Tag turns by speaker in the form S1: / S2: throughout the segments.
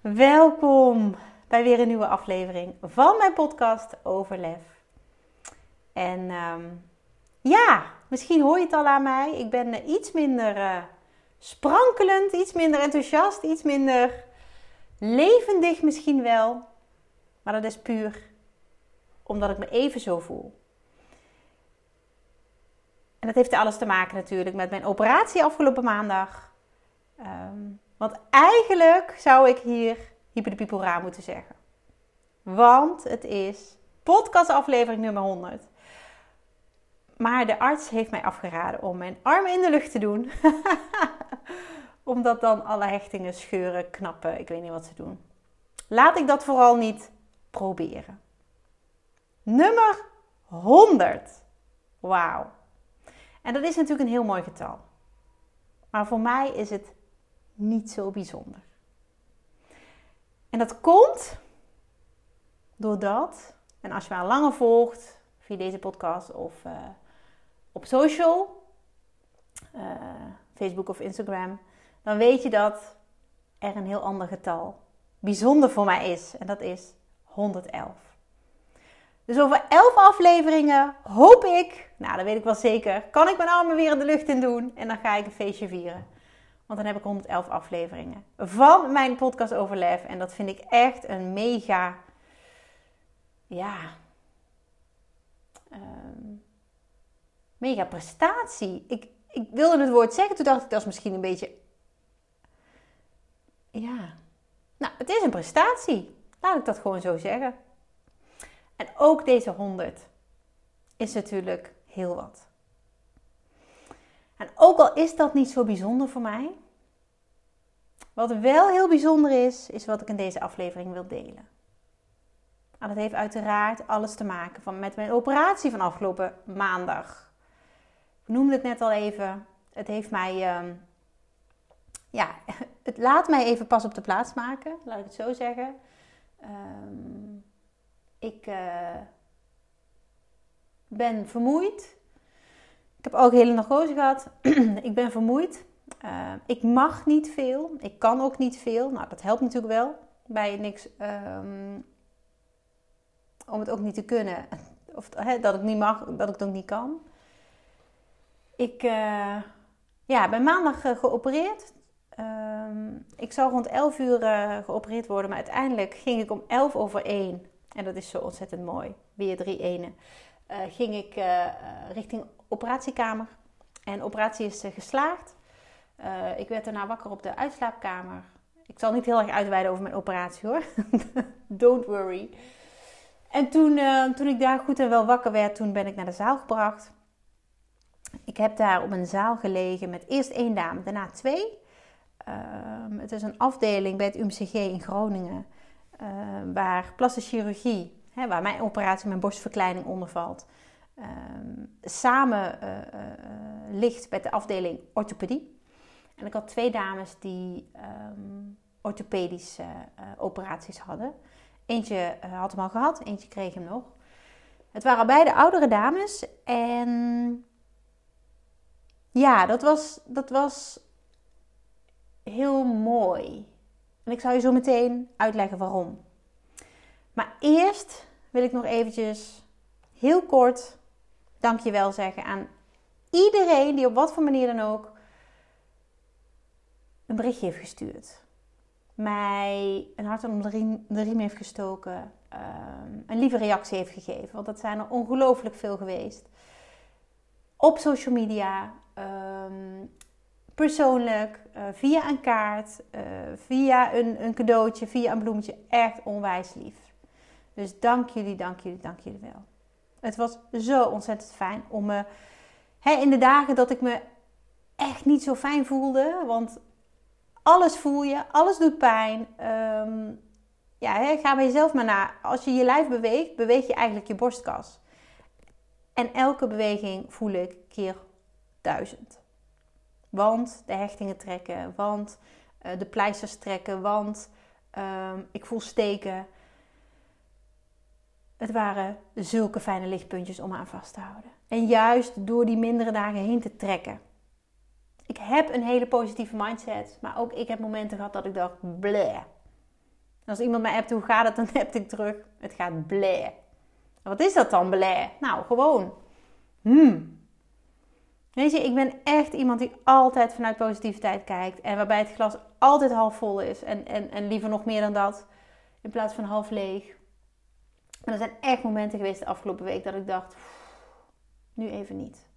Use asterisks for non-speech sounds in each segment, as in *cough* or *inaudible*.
S1: Welkom bij weer een nieuwe aflevering van mijn podcast over lef. En ehm, ja, misschien hoor je het al aan mij. Ik ben uh, iets minder uh, sprankelend, iets minder enthousiast, iets minder levendig misschien wel. Maar dat is puur omdat ik me even zo voel. En dat heeft alles te maken natuurlijk met mijn operatie afgelopen maandag. Um, want eigenlijk zou ik hier hyperdepiepelra moeten zeggen. Want het is podcastaflevering nummer 100. Maar de arts heeft mij afgeraden om mijn armen in de lucht te doen. *laughs* Omdat dan alle hechtingen scheuren, knappen, ik weet niet wat ze doen. Laat ik dat vooral niet proberen. Nummer 100. Wauw. En dat is natuurlijk een heel mooi getal. Maar voor mij is het niet zo bijzonder. En dat komt doordat, en als je mij al langer volgt via deze podcast of uh, op social, uh, Facebook of Instagram, dan weet je dat er een heel ander getal bijzonder voor mij is. En dat is 111. Dus over 11 afleveringen hoop ik, nou dat weet ik wel zeker, kan ik mijn armen weer in de lucht in doen en dan ga ik een feestje vieren. Want dan heb ik 111 afleveringen van mijn podcast Overlef. En dat vind ik echt een mega, ja, um, mega prestatie. Ik, ik wilde het woord zeggen, toen dacht ik dat is misschien een beetje, ja, nou het is een prestatie. Laat ik dat gewoon zo zeggen. En ook deze 100 is natuurlijk heel wat. En ook al is dat niet zo bijzonder voor mij, wat wel heel bijzonder is, is wat ik in deze aflevering wil delen. En dat heeft uiteraard alles te maken van, met mijn operatie van afgelopen maandag. Ik noemde het net al even. Het heeft mij. Uh, ja, *laughs* het laat mij even pas op de plaats maken, laat ik het zo zeggen. Um, ik uh, ben vermoeid. Ik heb ook hele narcose gehad. *clears throat* ik ben vermoeid. Uh, ik mag niet veel. Ik kan ook niet veel. Nou, dat helpt natuurlijk wel bij niks. Um, om het ook niet te kunnen. *laughs* Of dat ik niet mag, dat ik het ook niet kan. Ik uh, ja, ben maandag uh, geopereerd. Um, ik zou rond 11 uur geopereerd worden, maar uiteindelijk ging ik om 11 over 1. En dat is zo ontzettend mooi. Weer drie ene. Ging ik richting operatiekamer. En operatie is geslaagd. Ik werd daarna wakker op de uitslaapkamer. Ik zal niet heel erg uitweiden over mijn operatie hoor. *laughs* Don't worry. En toen, toen ik daar goed en wel wakker werd, toen ben ik naar de zaal gebracht. Ik heb daar op een zaal gelegen met eerst één dame, daarna twee. Uh, het is een afdeling bij het UMCG in Groningen, waar plastische chirurgie, hè, waar mijn operatie, mijn borstverkleining onder valt, ehm, samen ligt met de afdeling orthopedie. En ik had twee dames die um, orthopedische uh, operaties hadden. Eentje had hem al gehad, eentje kreeg hem nog. Het waren beide oudere dames. En ja, dat was, dat was heel mooi. En ik zal je zo meteen uitleggen waarom. Maar eerst wil ik nog eventjes heel kort dankjewel zeggen aan iedereen die op wat voor manier dan ook een berichtje heeft gestuurd. Mij een hart onder de riem, heeft gestoken. Ehm, een lieve reactie heeft gegeven. Want dat zijn er ongelooflijk veel geweest. Op social media. Ehm, persoonlijk. Uh, via een kaart. Uh, via een, een cadeautje. Via een bloemetje. Echt onwijs lief. Dus dank jullie, dank jullie, dank jullie wel. Het was zo ontzettend fijn om me... in de dagen dat ik me echt niet zo fijn voelde. Want alles voel je, alles doet pijn. Um, ja, hè, ga bij jezelf maar na. Als je je lijf beweegt, beweeg je eigenlijk je borstkas. En elke beweging voel ik keer duizend. Want de hechtingen trekken, want uh, de pleisters trekken, want um, ik voel steken. Het waren zulke fijne lichtpuntjes om aan vast te houden. En juist door die mindere dagen heen te trekken. Ik heb een hele positieve mindset, maar ook ik heb momenten gehad dat ik dacht, bleh. als iemand mij appt, hoe gaat het, dan *laughs* heb ik terug, het gaat bleh. Wat is dat dan, bleh? Nou, gewoon, hmm. Weet je, ik ben echt iemand die altijd vanuit positiviteit kijkt. En waarbij het glas altijd half vol is. En, en, en liever nog meer dan dat. In plaats van half leeg. En er zijn echt momenten geweest de afgelopen week dat ik dacht, nu even niet.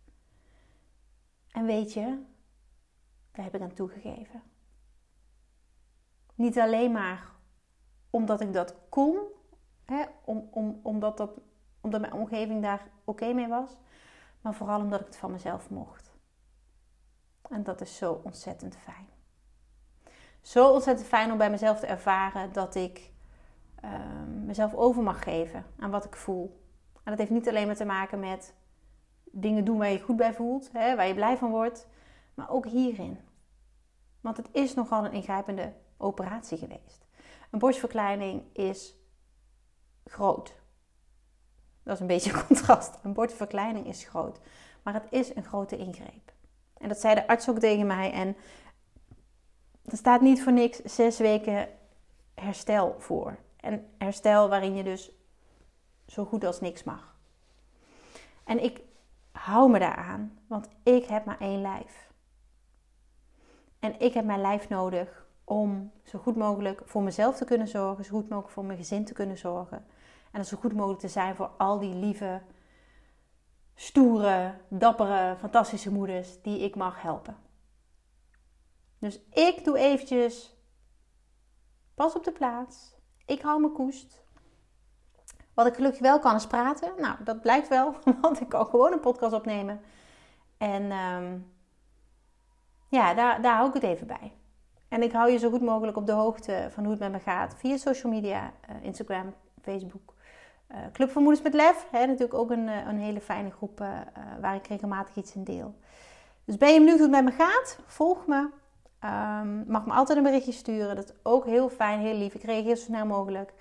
S1: En weet je, daar heb ik aan toegegeven. Niet alleen maar omdat ik dat kon, hè, om, om, omdat, dat, omdat mijn omgeving daar oké mee was, maar vooral omdat ik het van mezelf mocht. En dat is zo ontzettend fijn. Zo ontzettend fijn om bij mezelf te ervaren dat ik Ehm, mezelf over mag geven aan wat ik voel. En dat heeft niet alleen maar te maken met dingen doen waar je goed bij voelt, hè, waar je blij van wordt, maar ook hierin. Want het is nogal een ingrijpende operatie geweest. Een borstverkleining is groot. Dat is een beetje *laughs* contrast. Een borstverkleining is groot. Maar het is een grote ingreep. En dat zei de arts ook tegen mij. En er staat niet voor niks zes weken herstel voor. En herstel waarin je dus zo goed als niks mag. En ik hou me daaraan, want ik heb maar één lijf. En ik heb mijn lijf nodig om zo goed mogelijk voor mezelf te kunnen zorgen, zo goed mogelijk voor mijn gezin te kunnen zorgen. En zo goed mogelijk te zijn voor al die lieve, stoere, dappere, fantastische moeders die ik mag helpen. Dus ik doe eventjes pas op de plaats. Ik hou me koest. Wat ik gelukkig wel kan is praten. Nou, dat blijkt wel, *laughs* want ik kan gewoon een podcast opnemen. En ehm, ja, daar, daar hou ik het even bij. En ik hou je zo goed mogelijk op de hoogte van hoe het met me gaat via social media, uh, Instagram, Facebook. Uh, Club van Moeders met Lef, hè, natuurlijk ook een, eh, een hele fijne groep waar ik regelmatig iets in deel. Dus ben je benieuwd hoe het met me gaat? Volg me. Um, mag me altijd een berichtje sturen. Dat is ook heel fijn, heel lief. Ik reageer zo snel mogelijk.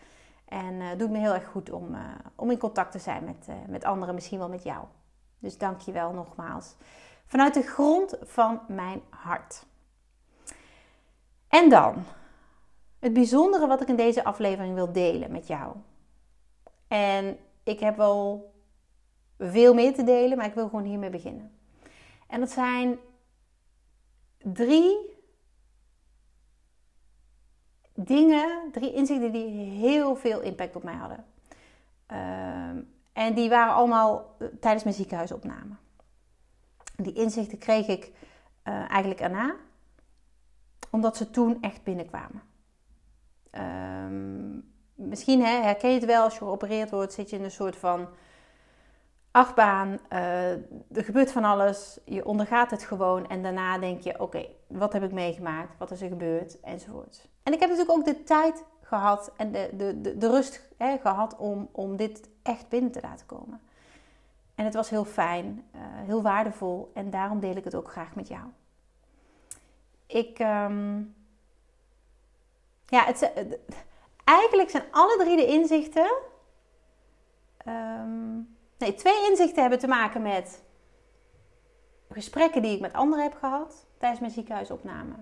S1: En uh, doet me heel erg goed om, uh, om in contact te zijn met, uh, met anderen, misschien wel met jou. Dus dank je wel nogmaals. Vanuit de grond van mijn hart. En dan, het bijzondere wat ik in deze aflevering wil delen met jou. En ik heb wel veel meer te delen, maar ik wil gewoon hiermee beginnen. En dat zijn drie dingen, drie inzichten die heel veel impact op mij hadden. Ehm, en die waren allemaal eh, tijdens mijn ziekenhuisopname. Die inzichten kreeg ik uh, eigenlijk erna, omdat ze toen echt binnenkwamen. Um, misschien hè, herken je het wel, als je geopereerd wordt, zit je in een soort van achtbaan. Uh, er gebeurt van alles, je ondergaat het gewoon en daarna denk je: oké, wat heb ik meegemaakt? Wat is er gebeurd? Enzovoort. En ik heb natuurlijk ook de tijd gehad en de, de, de, de rust hè, gehad om, om dit echt binnen te laten komen. En het was heel fijn, uh, heel waardevol en daarom deel ik het ook graag met jou. Ik, um, ja, het, eigenlijk zijn alle drie de inzichten, um, nee, twee inzichten hebben te maken met gesprekken die ik met anderen heb gehad tijdens mijn ziekenhuisopname.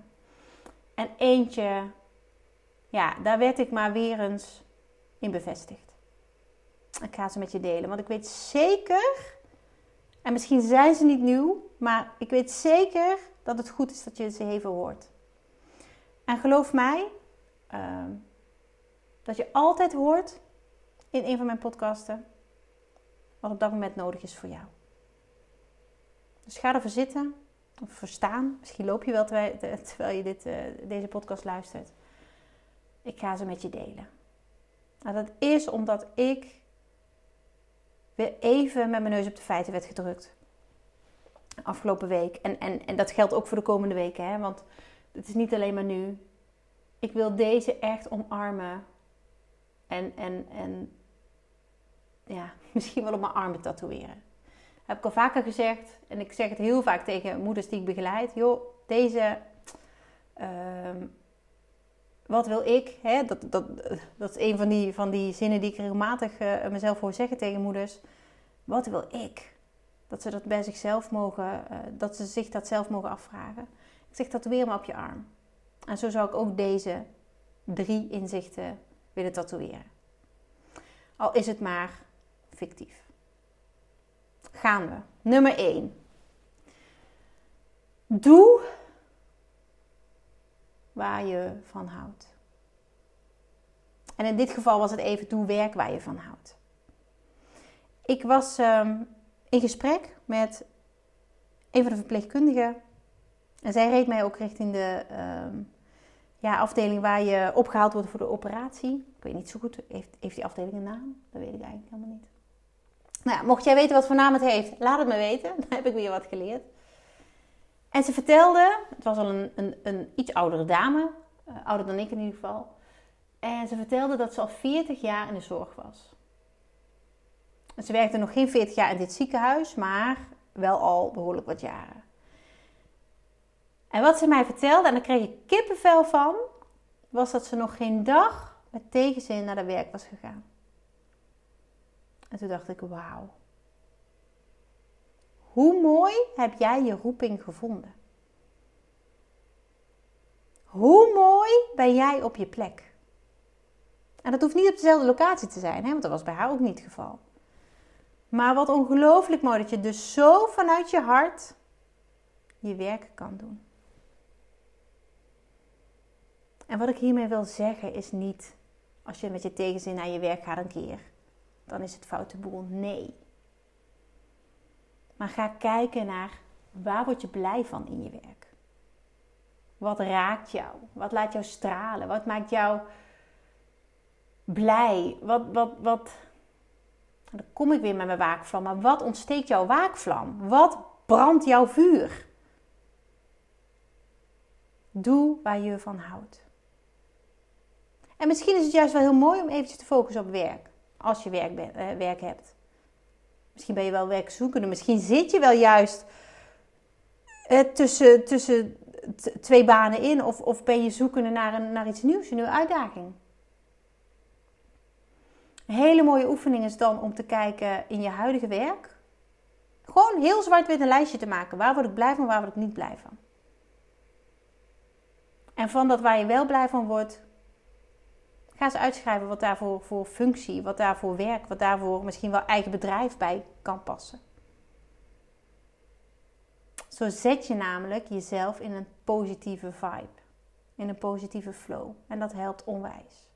S1: En eentje ja, daar werd ik maar weer eens in bevestigd. Ik ga ze met je delen, want ik weet zeker, en misschien zijn ze niet nieuw, maar ik weet zeker dat het goed is dat je ze even hoort. En geloof mij, ehm, dat je altijd hoort in een van mijn podcasten wat op dat moment nodig is voor jou. Dus ga ervoor zitten of verstaan. Misschien loop je wel terwijl, je dit, uh, deze podcast luistert. Ik ga ze met je delen. Nou, dat is omdat ik weer even met mijn neus op de feiten werd gedrukt. Afgelopen week. En, en, en dat geldt ook voor de komende weken. Hè? Want het is niet alleen maar nu. Ik wil deze echt omarmen. En, en, en ja, *laughs* misschien wel op mijn armen tatoeëren. Heb ik al vaker gezegd. En ik zeg het heel vaak tegen moeders die ik begeleid. Joh, deze... Ehm, wat wil ik? Hè? Dat, dat, dat is een van die, van die zinnen die ik regelmatig uh, mezelf hoor zeggen tegen moeders. Wat wil ik? Dat ze dat bij zichzelf mogen, uh, dat ze zich dat zelf mogen afvragen. Ik zeg tatoeëer me op je arm. En zo zou ik ook deze drie inzichten willen tatoeëren. Al is het maar Gaan we. Nummer 1. Doe waar je van houdt. En in dit geval was het even doe werk waar je van houdt. Ik was um, in gesprek met een van de verpleegkundigen. En zij reed mij ook richting de um, ja, afdeling waar je opgehaald wordt voor de operatie. Ik weet niet zo goed, heeft, heeft die afdeling een naam? Dat weet ik eigenlijk helemaal niet. Nou mocht jij weten wat voor naam het heeft, laat het me weten. Dan heb ik weer wat geleerd. En ze vertelde, het was al een, een, een iets oudere dame, uh, ouder dan ik in ieder geval. En ze vertelde dat ze al 40 jaar in de zorg was. En ze werkte nog geen 40 jaar in dit ziekenhuis, maar wel al behoorlijk wat jaren. En wat ze mij vertelde, en daar kreeg ik kippenvel van, was dat ze nog geen dag met tegenzin naar de werk was gegaan. En toen dacht ik, wauw. Hoe mooi heb jij je roeping gevonden? Hoe mooi ben jij op je plek? En dat hoeft niet op dezelfde locatie te zijn, hè? want dat was bij haar ook niet het geval. Maar wat ongelooflijk mooi dat je dus zo vanuit je hart je werk kan doen. En wat ik hiermee wil zeggen is niet als je met je tegenzin naar je werk gaat een keer, dan is het foute boel. Nee. Maar ga kijken naar waar word je blij van in je werk? Wat raakt jou? Wat laat jou stralen? Wat maakt jou blij? Wat, wat, wat... Dan kom ik weer met mijn waakvlam. Maar wat ontsteekt jouw waakvlam? Wat brandt jouw vuur? Doe waar je van houdt. En misschien is het juist wel heel mooi om eventjes te focussen op werk. Als je werk, eh, werk hebt. Misschien ben je wel werkzoekende. Misschien zit je wel juist eh, tussen, tussen twee banen in. Of, of ben je zoekende naar, een, naar iets nieuws, een nieuwe uitdaging. Een hele mooie oefening is dan om te kijken in je huidige werk. Gewoon heel zwart-wit een lijstje te maken. Waar word ik blij van, waar word ik niet blij van. En van dat waar je wel blij van wordt, Ga eens uitschrijven wat daarvoor voor functie, wat daarvoor werk, wat daarvoor misschien wel eigen bedrijf bij kan passen. Zo zet je namelijk jezelf in een positieve vibe, in een positieve flow. En dat helpt onwijs.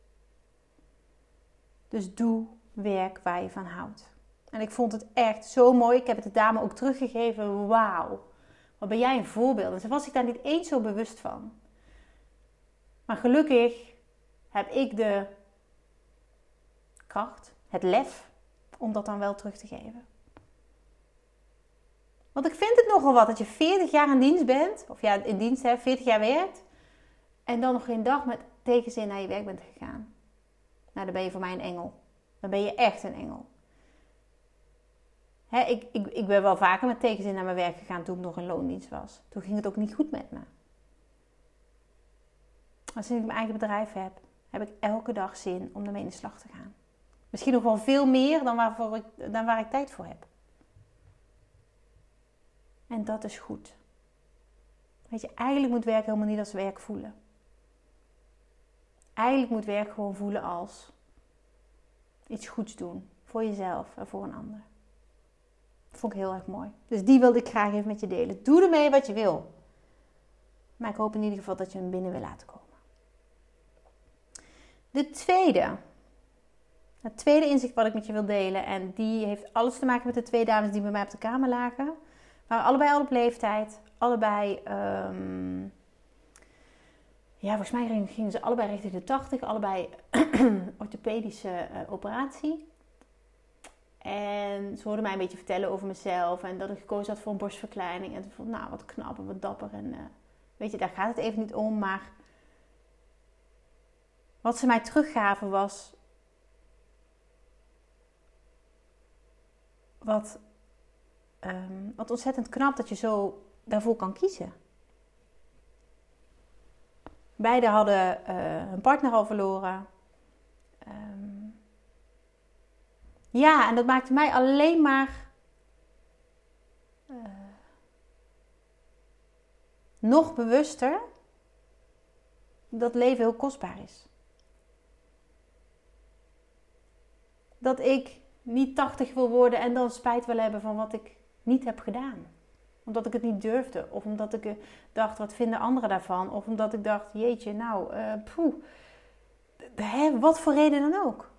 S1: Dus doe werk waar je van houdt. En ik vond het echt zo mooi. Ik heb het de dame ook teruggegeven. Wauw, wat ben jij een voorbeeld. En ze was ik daar niet eens zo bewust van. Maar gelukkig heb ik de kracht, het lef om dat dan wel terug te geven. Want ik vind het nogal wat dat je 40 jaar in dienst bent, of ja, in dienst hebt, 40 jaar werkt, en dan nog geen dag met tegenzin naar je werk bent gegaan. Nou, dan ben je voor mij een engel. Dan ben je echt een engel. ik, ik, ik ben wel vaker met tegenzin naar mijn werk gegaan toen ik nog in loondienst was. Toen ging het ook niet goed met me. Als ik mijn eigen bedrijf heb, heb ik elke dag zin om ermee in de slag te gaan. Misschien nog wel veel meer dan, waarvoor ik, dan waar ik tijd voor heb. En dat is goed. Weet je, eigenlijk moet werk helemaal niet als werk voelen. Eigenlijk moet werk gewoon voelen als iets goeds doen. Voor jezelf en voor een ander. Dat vond ik heel erg mooi. Dus die wilde ik graag even met je delen. Doe ermee wat je wil. Maar ik hoop in ieder geval dat je hem binnen wil laten komen. De tweede. Het tweede inzicht wat ik met je wil delen. En die heeft alles te maken met de twee dames die bij mij op de kamer lagen. Waren allebei al op leeftijd. Allebei... Um, ja, volgens mij gingen ze allebei richting de 80. Allebei *clears throat* orthopedische uh, operatie. En ze hoorden mij een beetje vertellen over mezelf. En dat ik gekozen had voor een borstverkleining. En toen vond nou, wat knap wat dapper. En uh, weet je, daar gaat het even niet om. Maar wat ze mij teruggaven was. Wat, ehm, wat ontzettend knap dat je zo daarvoor kan kiezen. Beiden hadden eh, hun partner al verloren. Ehm, ja, en dat maakte mij alleen maar eh, nog bewuster dat leven heel kostbaar is. Dat ik niet 80 wil worden en dan spijt wil hebben van wat ik niet heb gedaan. Omdat ik het niet durfde. Of omdat ik dacht, wat vinden anderen daarvan? Of omdat ik dacht, jeetje, nou, uh, poeh. Hè, wat voor reden dan ook.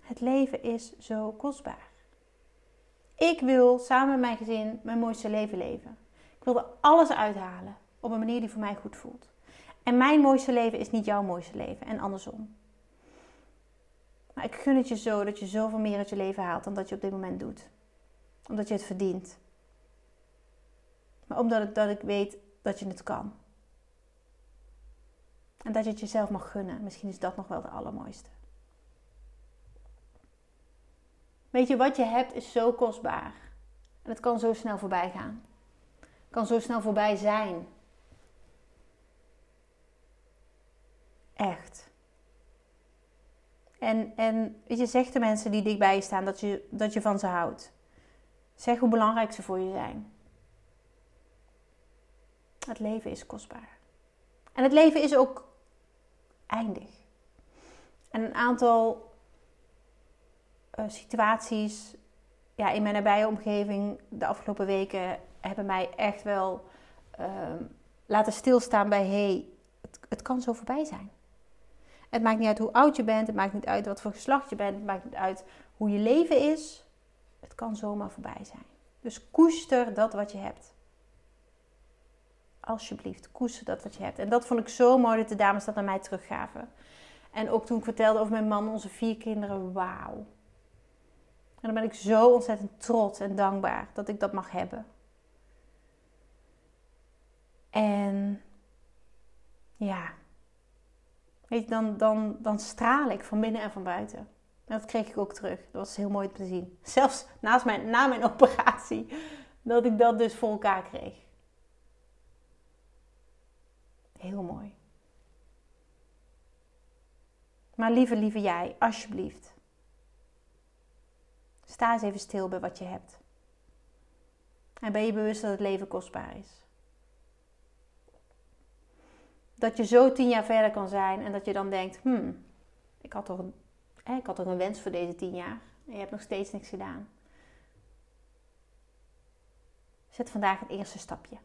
S1: Het leven is zo kostbaar. Ik wil samen met mijn gezin mijn mooiste leven leven. Ik wil er alles uithalen op een manier die voor mij goed voelt. En mijn mooiste leven is niet jouw mooiste leven en andersom. Maar ik gun het je zo dat je zoveel meer uit je leven haalt dan dat je op dit moment doet. Omdat je het verdient. Maar omdat het, dat ik weet dat je het kan. En dat je het jezelf mag gunnen. Misschien is dat nog wel de allermooiste. Weet je, wat je hebt is zo kostbaar. En het kan zo snel voorbij gaan. Het kan zo snel voorbij zijn. Echt. En, en weet je, zeg de mensen die dichtbij je staan dat je, dat je van ze houdt. Zeg hoe belangrijk ze voor je zijn. Het leven is kostbaar. En het leven is ook eindig. En een aantal uh, situaties ja, in mijn nabije omgeving de afgelopen weken hebben mij echt wel uh, laten stilstaan bij: hé, hey, het, het kan zo voorbij zijn. Het maakt niet uit hoe oud je bent, het maakt niet uit wat voor geslacht je bent, het maakt niet uit hoe je leven is. Het kan zomaar voorbij zijn. Dus koester dat wat je hebt. Alsjeblieft, koester dat wat je hebt. En dat vond ik zo mooi dat de dames dat naar mij teruggaven. En ook toen ik vertelde over mijn man, onze vier kinderen, wauw. En dan ben ik zo ontzettend trots en dankbaar dat ik dat mag hebben. En ja, Weet je, dan, dan, dan straal ik van binnen en van buiten. En dat kreeg ik ook terug. Dat was heel mooi te zien. *laughs* Zelfs naast mijn, na mijn operatie. Dat ik dat dus voor elkaar kreeg. Heel mooi. Maar lieve, lieve jij, alsjeblieft. Sta eens even stil bij wat je hebt. En ben je bewust dat het leven kostbaar is dat je zo tien jaar verder kan zijn en dat je dan denkt, hmm, ik had toch een, ik had toch een wens voor deze tien jaar en je hebt nog steeds niks gedaan. Zet vandaag het eerste stapje.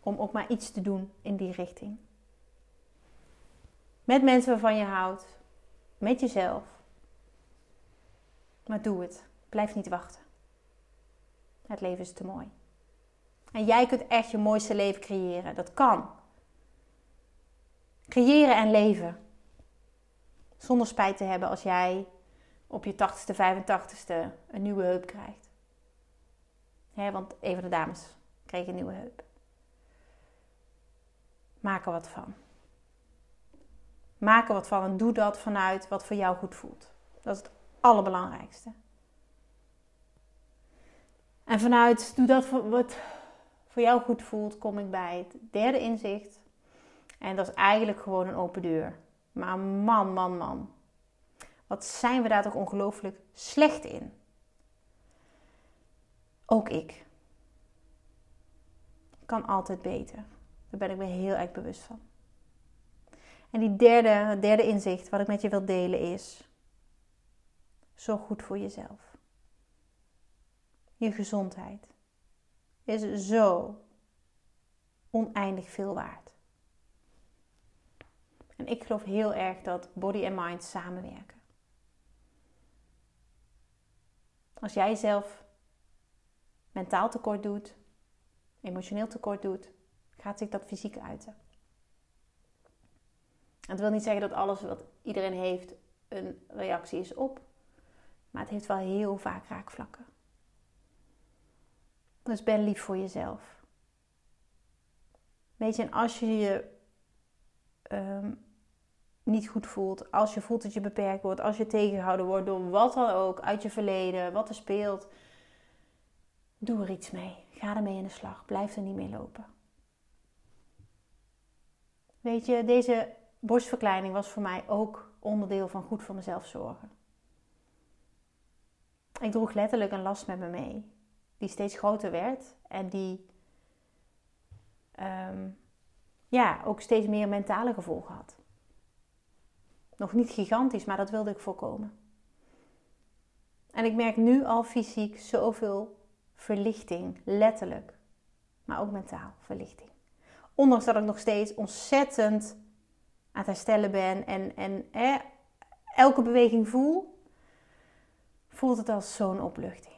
S1: Om ook maar iets te doen in die richting. Met mensen waarvan je houdt. Met jezelf. Maar doe het. Blijf niet wachten. Het leven is te mooi. En jij kunt echt je mooiste leven creëren. Dat kan. Creëren en leven. Zonder spijt te hebben als jij op je 80ste, 85ste een nieuwe heup krijgt. want een van de dames kreeg een nieuwe heup. Maak er wat van. Maak er wat van en doe dat vanuit wat voor jou goed voelt. Dat is het allerbelangrijkste. En vanuit doe dat wat voor jou goed voelt, kom ik bij het derde inzicht. En dat is eigenlijk gewoon een open deur. Maar man, man, man. Wat zijn we daar toch ongelooflijk slecht in? Ook ik. Kan altijd beter. Daar ben ik me heel erg bewust van. En die derde, derde inzicht wat ik met je wil delen is: zorg goed voor jezelf. Je gezondheid is zo oneindig veel waard. En ik geloof heel erg dat body en mind samenwerken. Als jij zelf mentaal tekort doet, emotioneel tekort doet, gaat zich dat fysiek uiten. Het wil niet zeggen dat alles wat iedereen heeft een reactie is op, maar het heeft wel heel vaak raakvlakken. Dus ben lief voor jezelf. Weet je, en als je je um, niet goed voelt, als je voelt dat je beperkt wordt, als je tegengehouden wordt door wat dan ook uit je verleden, wat er speelt, doe er iets mee. Ga ermee in de slag. Blijf er niet mee lopen. Weet je, deze borstverkleining was voor mij ook onderdeel van goed voor mezelf zorgen. Ik droeg letterlijk een last met me mee, die steeds groter werd en die ehm, ja, ook steeds meer mentale gevolgen had. Nog niet gigantisch, maar dat wilde ik voorkomen. En ik merk nu al fysiek zoveel verlichting, letterlijk, maar ook mentaal verlichting. Ondanks dat ik nog steeds ontzettend aan het herstellen ben en, en elke beweging voel, voelt het als zo'n opluchting.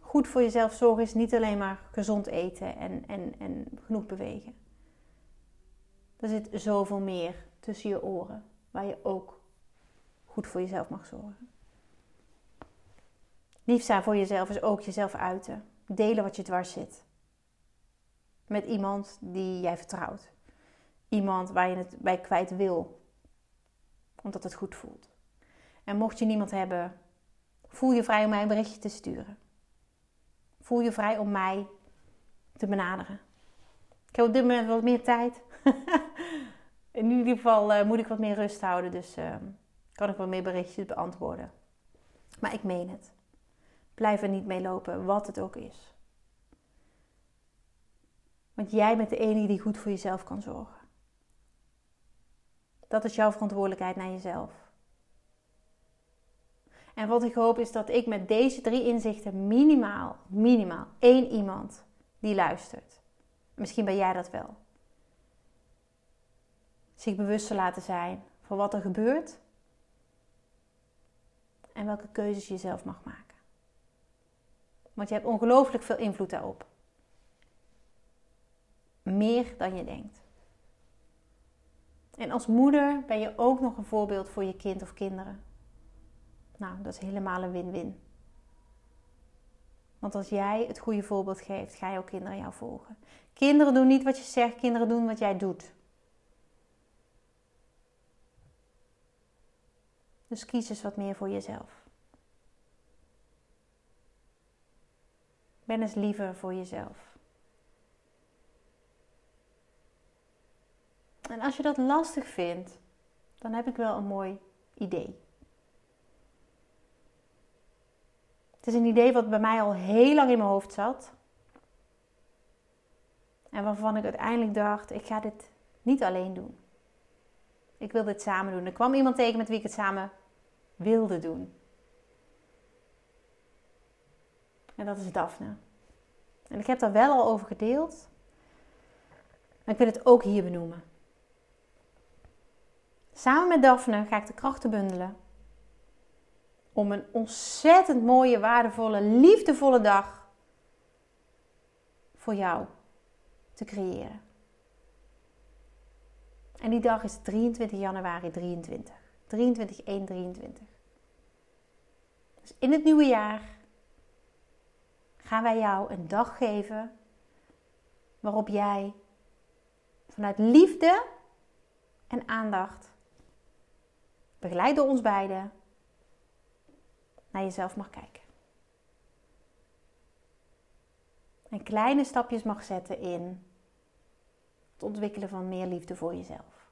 S1: Goed voor jezelf zorgen is niet alleen maar gezond eten en, en, en genoeg bewegen. Er zit zoveel meer tussen je oren waar je ook goed voor jezelf mag zorgen. Lief zijn voor jezelf is ook jezelf uiten. Delen wat je dwars zit. Met iemand die jij vertrouwt. Iemand waar je het bij kwijt wil. Omdat het goed voelt. En mocht je niemand hebben, voel je vrij om mij een berichtje te sturen. Voel je vrij om mij te benaderen. Ik heb op dit moment wat meer tijd. *laughs* In ieder geval uh, moet ik wat meer rust houden, dus uh, kan ik wat meer berichtjes beantwoorden. Maar ik meen het. Blijf er niet mee lopen, wat het ook is. Want jij bent de enige die goed voor jezelf kan zorgen. Dat is jouw verantwoordelijkheid naar jezelf. En wat ik hoop is dat ik met deze drie inzichten minimaal, minimaal één iemand die luistert. Misschien ben jij dat wel. Zich bewust te laten zijn van wat er gebeurt en welke keuzes je zelf mag maken. Want je hebt ongelooflijk veel invloed daarop. Meer dan je denkt. En als moeder ben je ook nog een voorbeeld voor je kind of kinderen. Nou, dat is helemaal een win-win. Want als jij het goede voorbeeld geeft, ga je ook kinderen jou volgen. Kinderen doen niet wat je zegt, kinderen doen wat jij doet. Dus kies eens wat meer voor jezelf. Ben eens liever voor jezelf. En als je dat lastig vindt, dan heb ik wel een mooi idee. Het is een idee wat bij mij al heel lang in mijn hoofd zat. En waarvan ik uiteindelijk dacht: ik ga dit niet alleen doen. Ik wil dit samen doen. Er kwam iemand tegen met wie ik het samen wilde doen. En dat is Daphne. En ik heb daar wel al over gedeeld. Maar ik wil het ook hier benoemen. Samen met Daphne ga ik de krachten bundelen. Om een ontzettend mooie, waardevolle, liefdevolle dag voor jou te creëren. En die dag is 23 januari 23. 23, 1, 23. Dus in het nieuwe jaar gaan wij jou een dag geven waarop jij vanuit liefde en aandacht, begeleid door ons beiden, naar jezelf mag kijken. En kleine stapjes mag zetten in het ontwikkelen van meer liefde voor jezelf.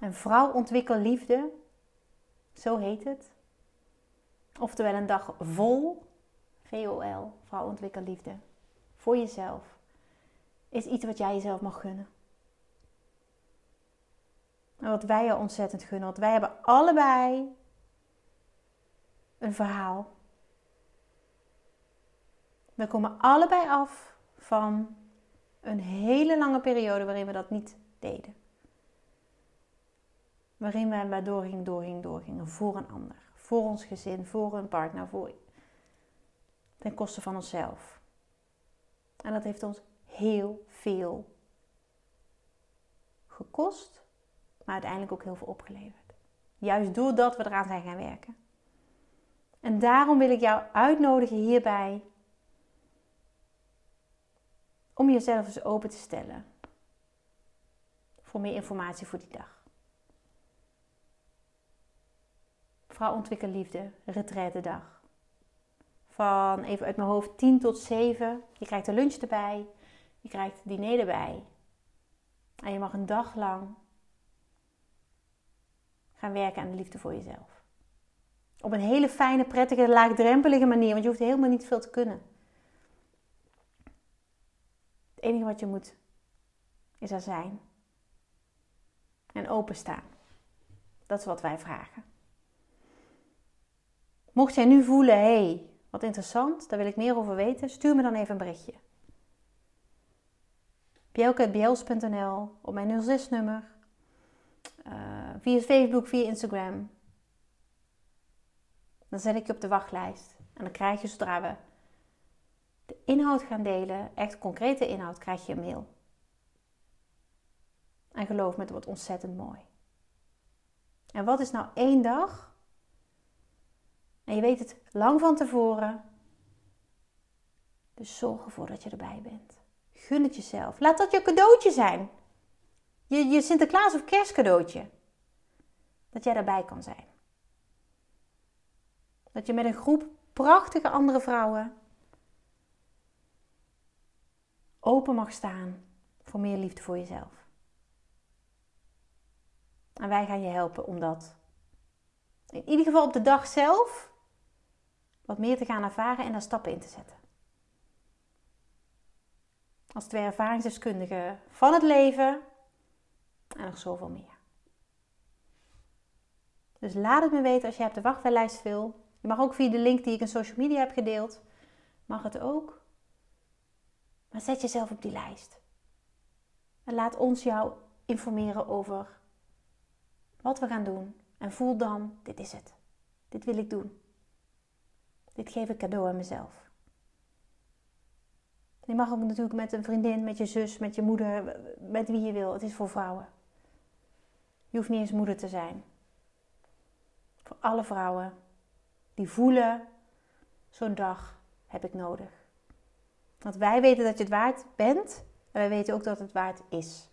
S1: Een vrouw ontwikkelt liefde, zo heet het. Oftewel een dag vol VOL, vrouw ontwikkel liefde, voor jezelf, is iets wat jij jezelf mag gunnen. En wat wij je ontzettend gunnen, want wij hebben allebei een verhaal. We komen allebei af van een hele lange periode waarin we dat niet deden. Waarin wij maar doorgingen, doorgingen, doorgingen voor een ander voor ons gezin, voor een partner, voor, ten koste van onszelf. En dat heeft ons heel veel gekost, maar uiteindelijk ook heel veel opgeleverd. Juist doordat we eraan zijn gaan werken. En daarom wil ik jou uitnodigen hierbij om jezelf eens open te stellen voor meer informatie voor die dag. Vrouw ontwikkel liefde, retraite dag. Van even uit mijn hoofd 10 tot 7. Je krijgt de lunch erbij. Je krijgt het diner erbij. En je mag een dag lang gaan werken aan de liefde voor jezelf. Op een hele fijne, prettige, laagdrempelige manier. Want je hoeft helemaal niet veel te kunnen. Enige wat je moet is er zijn. En openstaan. Dat is wat wij vragen. Mocht jij nu voelen, hé, hey, wat interessant, daar wil ik meer over weten, stuur me dan even een berichtje. Bjelke.bjels.nl op mijn 06-nummer. Uh, eh, via Facebook, via Instagram. Dan zet ik je op de wachtlijst. En dan krijg je zodra we inhoud gaan delen, echt concrete inhoud, krijg je een mail. En geloof me, het wordt ontzettend mooi. En wat is nou één dag? En je weet het lang van tevoren. Dus zorg ervoor dat je erbij bent. Gun het jezelf. Laat dat je cadeautje zijn. Je, je Sinterklaas of kerstcadeautje. Dat jij daarbij kan zijn. Dat je met een groep prachtige andere vrouwen open mag staan voor meer liefde voor jezelf. En wij gaan je helpen om dat in ieder geval op de dag zelf wat meer te gaan ervaren en daar stappen in te zetten. Als twee ervaringsdeskundigen van het leven en nog zoveel meer. Dus laat het me weten als je op de wachtlijst wil. Je mag ook via de link die ik in social media heb gedeeld. Mag het ook. Maar zet jezelf op die lijst. En laat ons jou informeren over wat we gaan doen. En voel dan, dit is het. Dit wil ik doen. Dit geef ik cadeau aan mezelf. Je mag ook natuurlijk met een vriendin, met je zus, met je moeder, met wie je wil. Het is voor vrouwen. Je hoeft niet eens moeder te zijn. Voor alle vrouwen die voelen, zo'n dag heb ik nodig. Want wij weten dat je het waard bent en wij weten ook dat het waard is.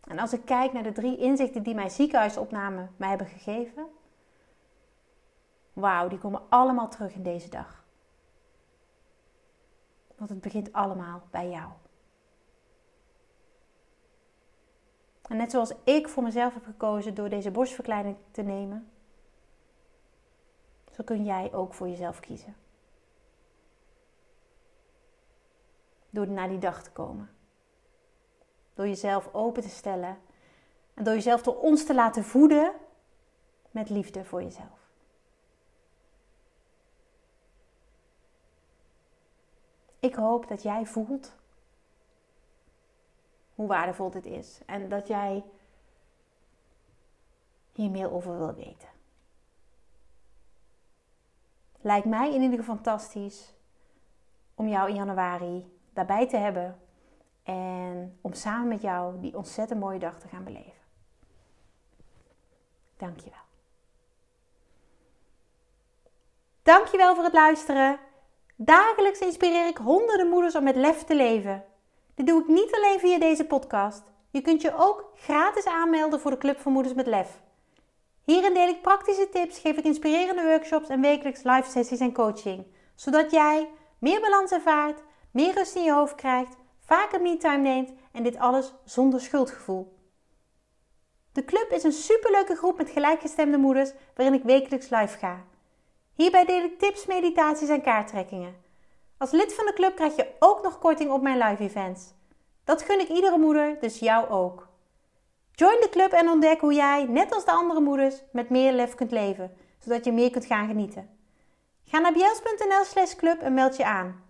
S1: En als ik kijk naar de drie inzichten die mijn ziekenhuisopname mij hebben gegeven, wauw, die komen allemaal terug in deze dag. Want het begint allemaal bij jou. En net zoals ik voor mezelf heb gekozen door deze borstverkleining te nemen, zo kun jij ook voor jezelf kiezen. Door naar die dag te komen. Door jezelf open te stellen en door jezelf door ons te laten voeden met liefde voor jezelf. Ik hoop dat jij voelt hoe waardevol dit is en dat jij hier meer over wil weten. Lijkt mij in ieder geval fantastisch om jou in januari daarbij te hebben en om samen met jou die ontzettend mooie dag te gaan beleven. Dankjewel. Dankjewel voor het luisteren. Dagelijks inspireer ik honderden moeders om met lef te leven. Dit doe ik niet alleen via deze podcast. Je kunt je ook gratis aanmelden voor de Club van Moeders met Lef. Hierin deel ik praktische tips, geef ik inspirerende workshops en wekelijks live sessies en coaching. Zodat jij meer balans ervaart, meer rust in je hoofd krijgt, vaker me-time neemt en dit alles zonder schuldgevoel. De club is een superleuke groep met gelijkgestemde moeders waarin ik wekelijks live ga. Hierbij deel ik tips, meditaties en kaarttrekkingen. Als lid van de club krijg je ook nog korting op mijn live events. Dat gun ik iedere moeder, dus jou ook. Join de club en ontdek hoe jij, net als de andere moeders, met meer lef kunt leven, zodat je meer kunt gaan genieten. Ga naar bjels.nl slash club en meld je aan.